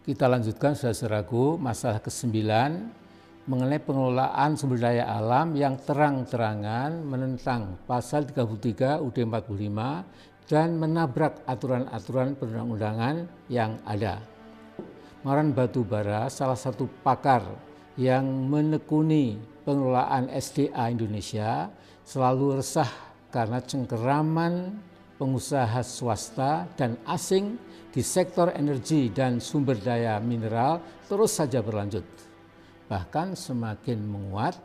Kita lanjutkan saudara-saudaraku masalah ke-9 mengenai pengelolaan sumber daya alam yang terang-terangan menentang pasal 33 UD 45 dan menabrak aturan-aturan perundang-undangan yang ada. Maran Batubara salah satu pakar yang menekuni pengelolaan SDA Indonesia selalu resah karena cengkeraman pengusaha swasta dan asing di sektor energi dan sumber daya mineral terus saja berlanjut. Bahkan semakin menguat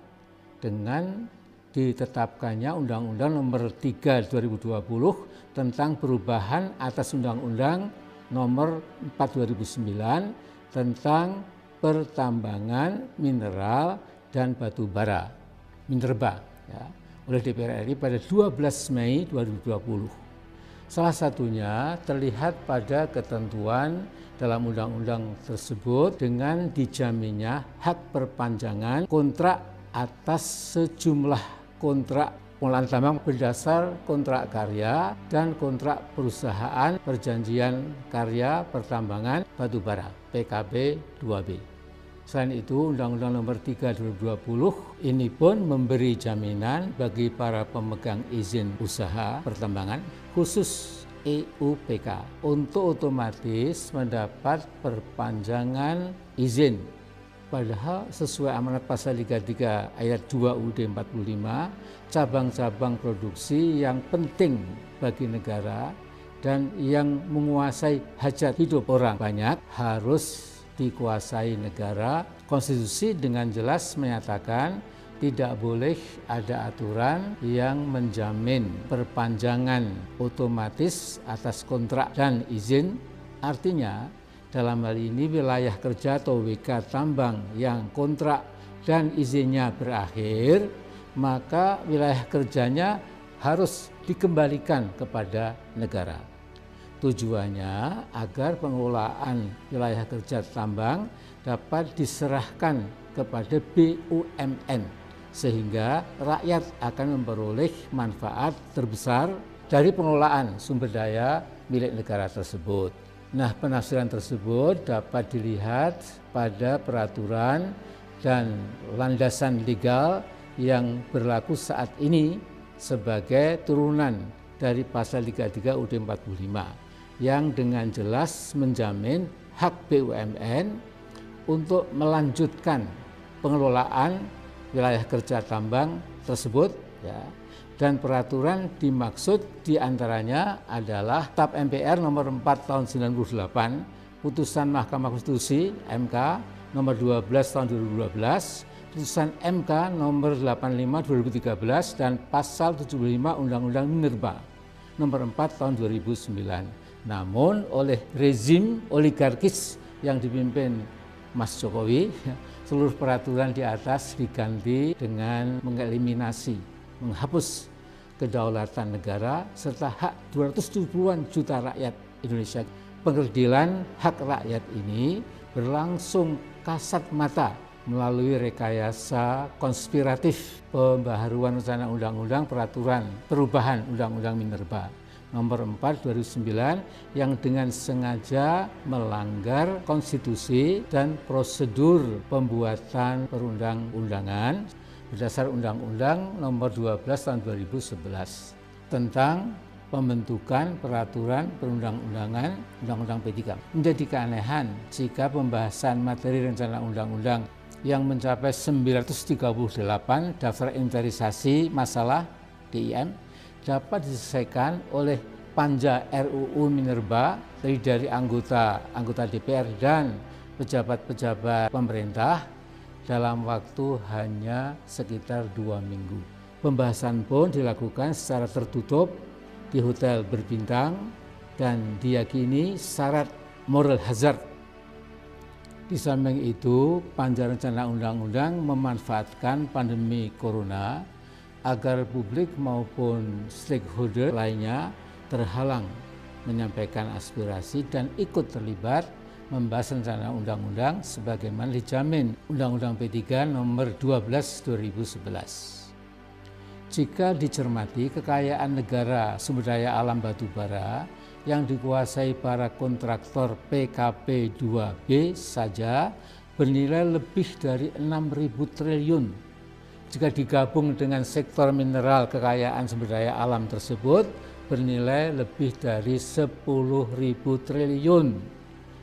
dengan ditetapkannya Undang-Undang Nomor 3 2020 tentang perubahan atas Undang-Undang Nomor 4 2009 tentang pertambangan mineral dan batu bara minerba ya, oleh DPR RI pada 12 Mei 2020. Salah satunya terlihat pada ketentuan dalam undang-undang tersebut dengan dijaminnya hak perpanjangan kontrak atas sejumlah kontrak pengelolaan tambang berdasar kontrak karya dan kontrak perusahaan perjanjian karya pertambangan batubara PKB 2B. Selain itu, Undang-Undang Nomor 3 2020 ini pun memberi jaminan bagi para pemegang izin usaha pertambangan khusus EUPK untuk otomatis mendapat perpanjangan izin. Padahal sesuai amanat pasal 33 ayat 2 UUD 45, cabang-cabang produksi yang penting bagi negara dan yang menguasai hajat hidup orang banyak harus dikuasai negara, konstitusi dengan jelas menyatakan tidak boleh ada aturan yang menjamin perpanjangan otomatis atas kontrak dan izin. Artinya, dalam hal ini wilayah kerja atau WK tambang yang kontrak dan izinnya berakhir, maka wilayah kerjanya harus dikembalikan kepada negara. Tujuannya agar pengelolaan wilayah kerja tambang dapat diserahkan kepada BUMN sehingga rakyat akan memperoleh manfaat terbesar dari pengelolaan sumber daya milik negara tersebut. Nah, penafsiran tersebut dapat dilihat pada peraturan dan landasan legal yang berlaku saat ini sebagai turunan dari pasal 33 UD 45 yang dengan jelas menjamin hak BUMN untuk melanjutkan pengelolaan wilayah kerja tambang tersebut ya. Dan peraturan dimaksud di antaranya adalah TAP MPR nomor 4 tahun 98 putusan Mahkamah Konstitusi MK nomor 12 tahun 2012 putusan MK nomor 85 2013 dan pasal 75 Undang-Undang Minerba nomor 4 tahun 2009 namun oleh rezim oligarkis yang dipimpin Mas Jokowi, seluruh peraturan di atas diganti dengan mengeliminasi, menghapus kedaulatan negara serta hak 270-an juta rakyat Indonesia. Pengadilan hak rakyat ini berlangsung kasat mata melalui rekayasa konspiratif pembaharuan rencana undang-undang peraturan perubahan undang-undang minerba nomor 4 2009 yang dengan sengaja melanggar konstitusi dan prosedur pembuatan perundang-undangan berdasar Undang-Undang nomor 12 tahun 2011 tentang pembentukan peraturan perundang-undangan Undang-Undang P3. Menjadi keanehan jika pembahasan materi rencana undang-undang yang mencapai 938 daftar inventarisasi masalah DIM dapat diselesaikan oleh panja RUU Minerba dari dari anggota anggota DPR dan pejabat-pejabat pemerintah dalam waktu hanya sekitar dua minggu. Pembahasan pun dilakukan secara tertutup di hotel berbintang dan diyakini syarat moral hazard. Di samping itu, panja rencana undang-undang memanfaatkan pandemi corona agar publik maupun stakeholder lainnya terhalang menyampaikan aspirasi dan ikut terlibat membahas rencana undang-undang sebagaimana dijamin Undang-Undang P3 nomor 12 2011. Jika dicermati kekayaan negara sumber daya alam batubara yang dikuasai para kontraktor PKP 2B saja bernilai lebih dari 6.000 triliun. Jika digabung dengan sektor mineral kekayaan sumber daya alam tersebut bernilai lebih dari 10.000 triliun.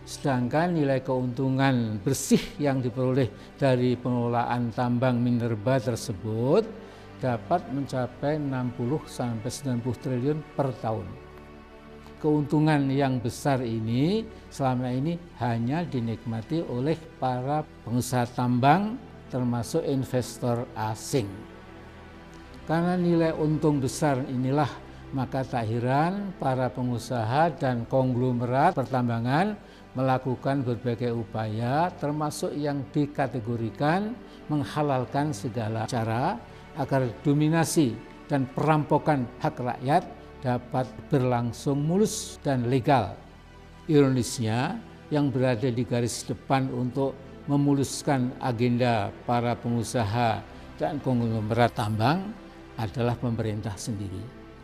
Sedangkan nilai keuntungan bersih yang diperoleh dari pengelolaan tambang minerba tersebut dapat mencapai 60 sampai 90 triliun per tahun. Keuntungan yang besar ini selama ini hanya dinikmati oleh para pengusaha tambang termasuk investor asing. Karena nilai untung besar inilah maka tak heran para pengusaha dan konglomerat pertambangan melakukan berbagai upaya termasuk yang dikategorikan menghalalkan segala cara agar dominasi dan perampokan hak rakyat dapat berlangsung mulus dan legal. Ironisnya, yang berada di garis depan untuk memuluskan agenda para pengusaha dan konglomerat tambang adalah pemerintah sendiri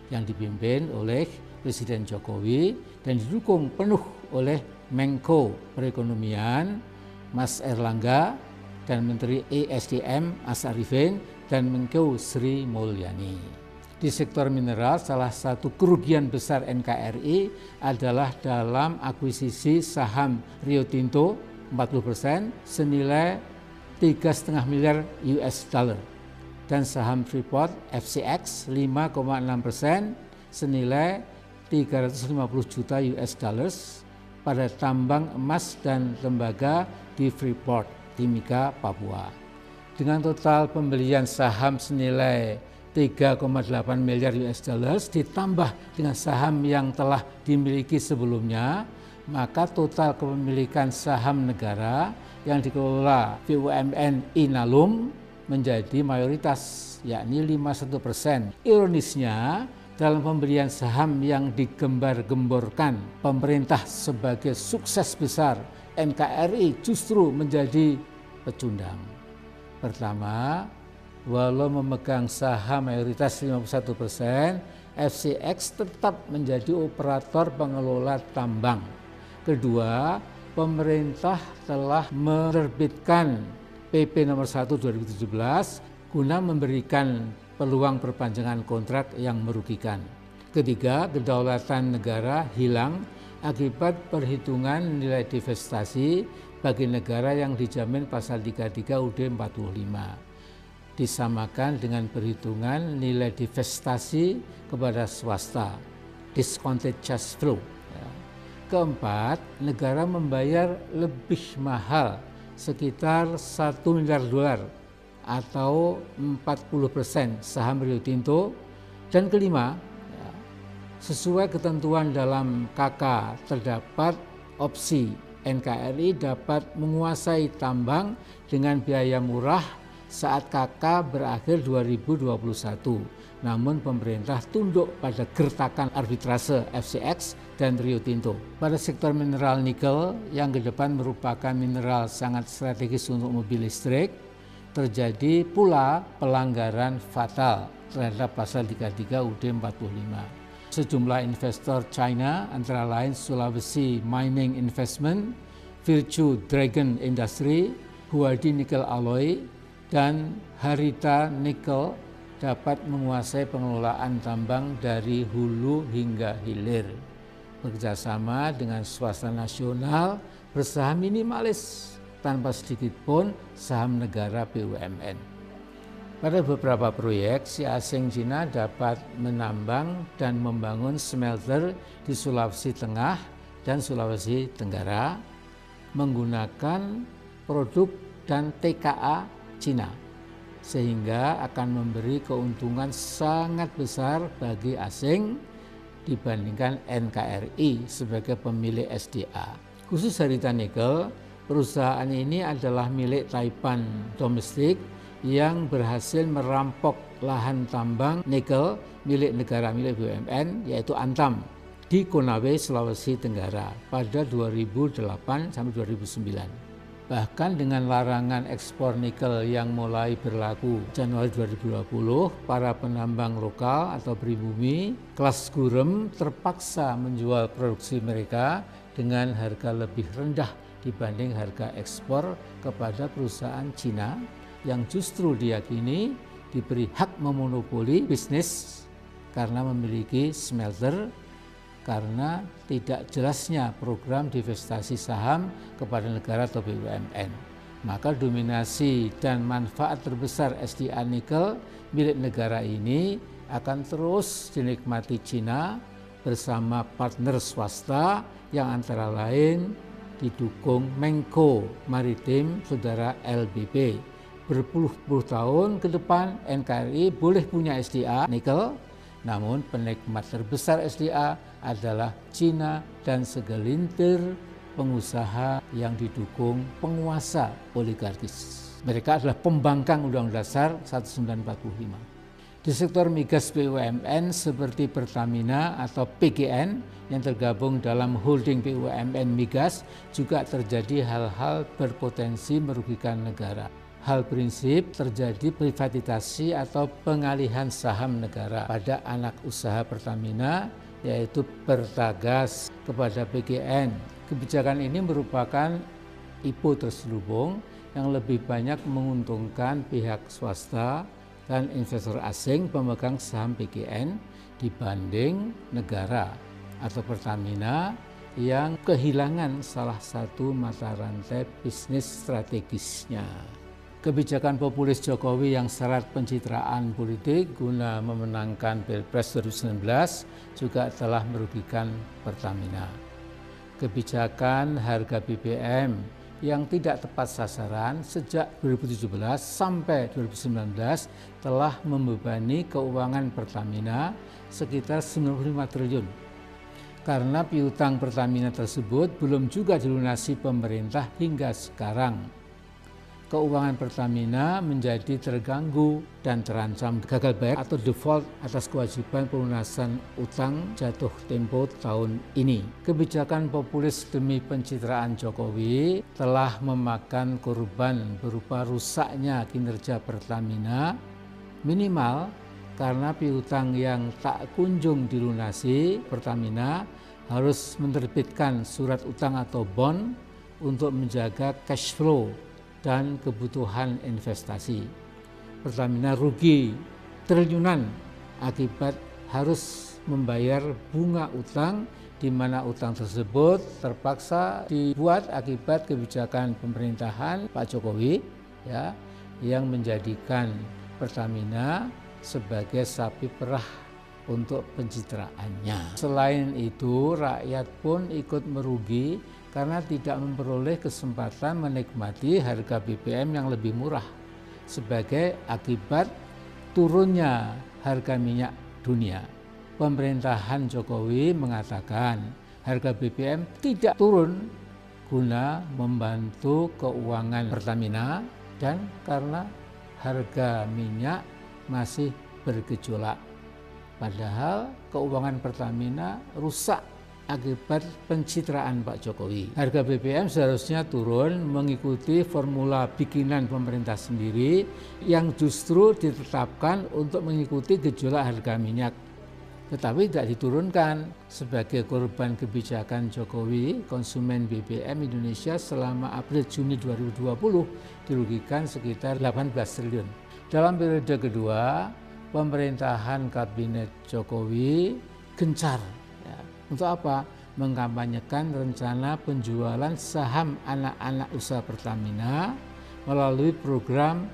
yang dipimpin oleh Presiden Jokowi dan didukung penuh oleh Menko Perekonomian Mas Erlangga dan Menteri ESDM Asarifin dan Menko Sri Mulyani. Di sektor mineral, salah satu kerugian besar NKRI adalah dalam akuisisi saham Rio Tinto 40% senilai 3,5 miliar US dollar. Dan saham Freeport FCX 5,6 persen senilai 350 juta US dollars pada tambang emas dan tembaga di Freeport, Timika, Papua. Dengan total pembelian saham senilai 3,8 miliar US dollars ditambah dengan saham yang telah dimiliki sebelumnya, maka total kepemilikan saham negara yang dikelola BUMN Inalum menjadi mayoritas yakni 51 persen. Ironisnya, dalam pembelian saham yang digembar-gemborkan pemerintah sebagai sukses besar, NKRI justru menjadi pecundang. Pertama, walau memegang saham mayoritas 51 persen, FCX tetap menjadi operator pengelola tambang. Kedua, pemerintah telah menerbitkan PP nomor 1 2017 guna memberikan peluang perpanjangan kontrak yang merugikan. Ketiga, kedaulatan negara hilang akibat perhitungan nilai divestasi bagi negara yang dijamin pasal 33 UD 45 disamakan dengan perhitungan nilai divestasi kepada swasta discounted cash flow. Keempat negara membayar lebih mahal sekitar 1 miliar dolar atau 40 persen saham Rio Tinto dan kelima ya, sesuai ketentuan dalam KK terdapat opsi NKRI dapat menguasai tambang dengan biaya murah saat KK berakhir 2021. Namun pemerintah tunduk pada gertakan arbitrase FCX dan Rio Tinto. Pada sektor mineral nikel yang ke depan merupakan mineral sangat strategis untuk mobil listrik, terjadi pula pelanggaran fatal terhadap pasal 33 UD 45 sejumlah investor China antara lain Sulawesi Mining Investment, Virtue Dragon Industry, Huadi Nickel Alloy, dan Harita Nickel dapat menguasai pengelolaan tambang dari hulu hingga hilir. Bekerjasama dengan swasta nasional bersaham minimalis tanpa sedikit pun saham negara BUMN. Pada beberapa proyek, si asing Cina dapat menambang dan membangun smelter di Sulawesi Tengah dan Sulawesi Tenggara menggunakan produk dan TKA Cina sehingga akan memberi keuntungan sangat besar bagi asing dibandingkan NKRI sebagai pemilik SDA. Khusus Harita Nikel, perusahaan ini adalah milik Taipan domestik yang berhasil merampok lahan tambang nikel milik negara milik BUMN yaitu Antam di Konawe, Sulawesi Tenggara pada 2008 sampai 2009. Bahkan dengan larangan ekspor nikel yang mulai berlaku Januari 2020, para penambang lokal atau pribumi kelas gurem terpaksa menjual produksi mereka dengan harga lebih rendah dibanding harga ekspor kepada perusahaan Cina yang justru diyakini diberi hak memonopoli bisnis karena memiliki smelter karena tidak jelasnya program divestasi saham kepada negara atau BUMN. Maka dominasi dan manfaat terbesar SDA nikel milik negara ini akan terus dinikmati Cina bersama partner swasta yang antara lain didukung Menko Maritim Saudara LBP. Berpuluh-puluh tahun ke depan NKRI boleh punya SDA nikel namun penikmat terbesar SDA adalah Cina dan segelintir pengusaha yang didukung penguasa oligarkis. Mereka adalah pembangkang Undang-Undang Dasar 1945. Di sektor migas BUMN seperti Pertamina atau PGN yang tergabung dalam holding BUMN migas juga terjadi hal-hal berpotensi merugikan negara hal prinsip terjadi privatisasi atau pengalihan saham negara pada anak usaha Pertamina yaitu Pertagas kepada PGN. Kebijakan ini merupakan IPO terselubung yang lebih banyak menguntungkan pihak swasta dan investor asing pemegang saham PGN dibanding negara atau Pertamina yang kehilangan salah satu mata rantai bisnis strategisnya. Kebijakan populis Jokowi yang syarat pencitraan politik guna memenangkan Pilpres 2019 juga telah merugikan Pertamina. Kebijakan harga BBM yang tidak tepat sasaran sejak 2017 sampai 2019 telah membebani keuangan Pertamina sekitar 95 triliun. Karena piutang Pertamina tersebut belum juga dilunasi pemerintah hingga sekarang keuangan Pertamina menjadi terganggu dan terancam gagal bayar atau default atas kewajiban pelunasan utang jatuh tempo tahun ini. Kebijakan populis demi pencitraan Jokowi telah memakan korban berupa rusaknya kinerja Pertamina minimal karena piutang yang tak kunjung dilunasi Pertamina harus menerbitkan surat utang atau bond untuk menjaga cash flow dan kebutuhan investasi. Pertamina rugi triliunan akibat harus membayar bunga utang di mana utang tersebut terpaksa dibuat akibat kebijakan pemerintahan Pak Jokowi ya yang menjadikan Pertamina sebagai sapi perah untuk pencitraannya. Selain itu, rakyat pun ikut merugi karena tidak memperoleh kesempatan menikmati harga BBM yang lebih murah sebagai akibat turunnya harga minyak dunia. Pemerintahan Jokowi mengatakan harga BBM tidak turun guna membantu keuangan Pertamina dan karena harga minyak masih bergejolak. Padahal keuangan Pertamina rusak akibat pencitraan Pak Jokowi. Harga BBM seharusnya turun mengikuti formula bikinan pemerintah sendiri yang justru ditetapkan untuk mengikuti gejolak harga minyak. Tetapi tidak diturunkan sebagai korban kebijakan Jokowi, konsumen BBM Indonesia selama April Juni 2020 dirugikan sekitar 18 triliun. Dalam periode kedua, pemerintahan kabinet Jokowi gencar untuk apa? Mengkampanyekan rencana penjualan saham anak-anak usaha Pertamina melalui program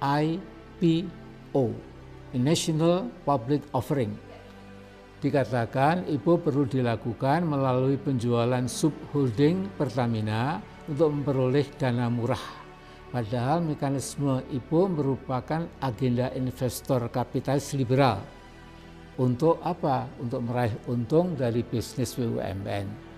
IPO, National Public Offering. Dikatakan IPO perlu dilakukan melalui penjualan subholding Pertamina untuk memperoleh dana murah. Padahal mekanisme IPO merupakan agenda investor kapitalis liberal untuk apa? Untuk meraih untung dari bisnis BUMN.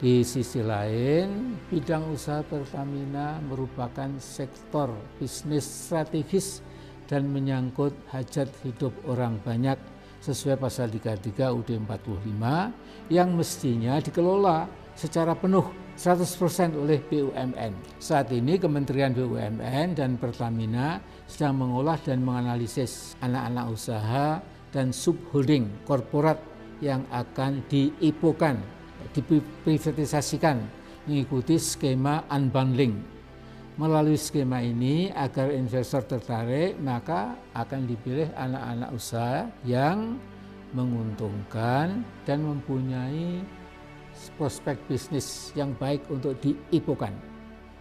Di sisi lain, bidang usaha Pertamina merupakan sektor bisnis strategis dan menyangkut hajat hidup orang banyak sesuai pasal 33 UD 45 yang mestinya dikelola secara penuh 100% oleh BUMN. Saat ini Kementerian BUMN dan Pertamina sedang mengolah dan menganalisis anak-anak usaha dan subholding korporat yang akan diipokan, diprivatisasikan mengikuti skema unbundling. Melalui skema ini agar investor tertarik maka akan dipilih anak-anak usaha yang menguntungkan dan mempunyai prospek bisnis yang baik untuk diipokan.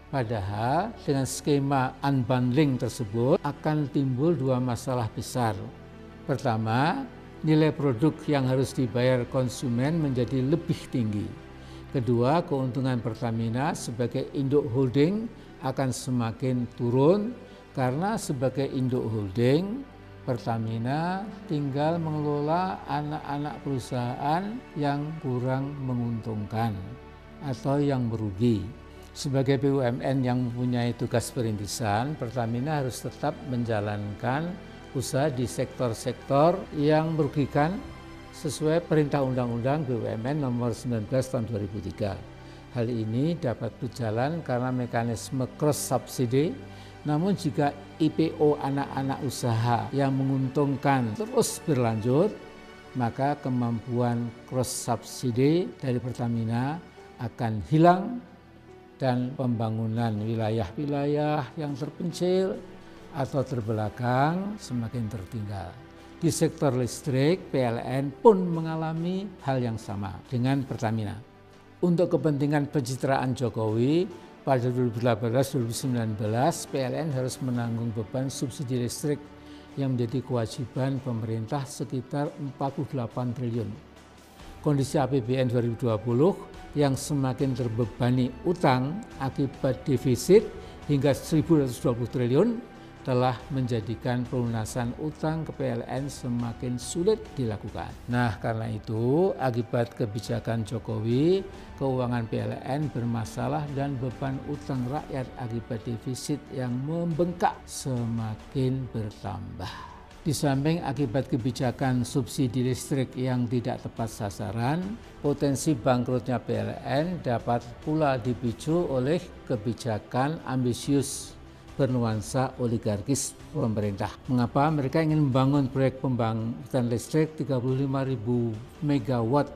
Padahal dengan skema unbundling tersebut akan timbul dua masalah besar. Pertama, nilai produk yang harus dibayar konsumen menjadi lebih tinggi. Kedua, keuntungan Pertamina sebagai induk holding akan semakin turun karena sebagai induk holding Pertamina tinggal mengelola anak-anak perusahaan yang kurang menguntungkan atau yang merugi. Sebagai BUMN yang mempunyai tugas perintisan, Pertamina harus tetap menjalankan usaha di sektor-sektor yang merugikan sesuai perintah Undang-Undang BUMN nomor 19 tahun 2003. Hal ini dapat berjalan karena mekanisme cross subsidi namun jika IPO anak-anak usaha yang menguntungkan terus berlanjut, maka kemampuan cross subsidi dari Pertamina akan hilang dan pembangunan wilayah-wilayah yang terpencil atau terbelakang semakin tertinggal. Di sektor listrik, PLN pun mengalami hal yang sama dengan Pertamina. Untuk kepentingan pencitraan Jokowi, pada 2018-2019 PLN harus menanggung beban subsidi listrik yang menjadi kewajiban pemerintah sekitar 48 triliun. Kondisi APBN 2020 yang semakin terbebani utang akibat defisit hingga 1.120 triliun telah menjadikan pelunasan utang ke PLN semakin sulit dilakukan. Nah, karena itu akibat kebijakan Jokowi, keuangan PLN bermasalah dan beban utang rakyat akibat defisit yang membengkak semakin bertambah. Di samping akibat kebijakan subsidi listrik yang tidak tepat sasaran, potensi bangkrutnya PLN dapat pula dipicu oleh kebijakan ambisius bernuansa oligarkis pemerintah. Mengapa mereka ingin membangun proyek pembangkitan listrik 35.000 megawatt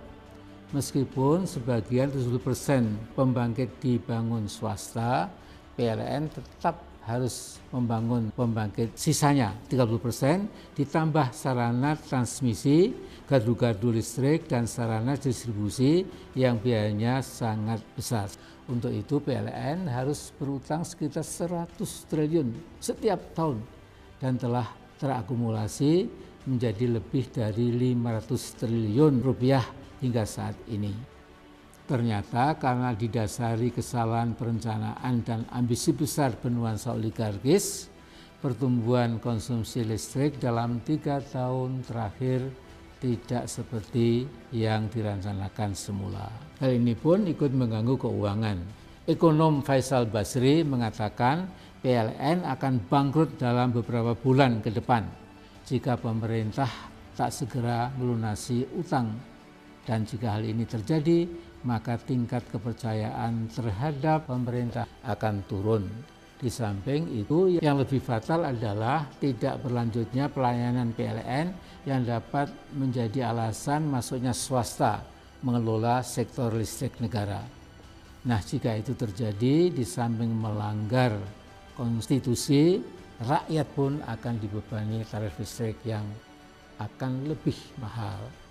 meskipun sebagian 70 persen pembangkit dibangun swasta, PLN tetap harus membangun pembangkit sisanya 30 persen ditambah sarana transmisi, gardu-gardu listrik dan sarana distribusi yang biayanya sangat besar. Untuk itu PLN harus berutang sekitar 100 triliun setiap tahun dan telah terakumulasi menjadi lebih dari 500 triliun rupiah hingga saat ini. Ternyata karena didasari kesalahan perencanaan dan ambisi besar bernuansa oligarkis, pertumbuhan konsumsi listrik dalam tiga tahun terakhir tidak seperti yang direncanakan semula. Hal ini pun ikut mengganggu keuangan. Ekonom Faisal Basri mengatakan PLN akan bangkrut dalam beberapa bulan ke depan jika pemerintah tak segera melunasi utang. Dan jika hal ini terjadi, maka tingkat kepercayaan terhadap pemerintah akan turun. Di samping itu yang lebih fatal adalah tidak berlanjutnya pelayanan PLN yang dapat menjadi alasan masuknya swasta mengelola sektor listrik negara. Nah jika itu terjadi di samping melanggar konstitusi, rakyat pun akan dibebani tarif listrik yang akan lebih mahal.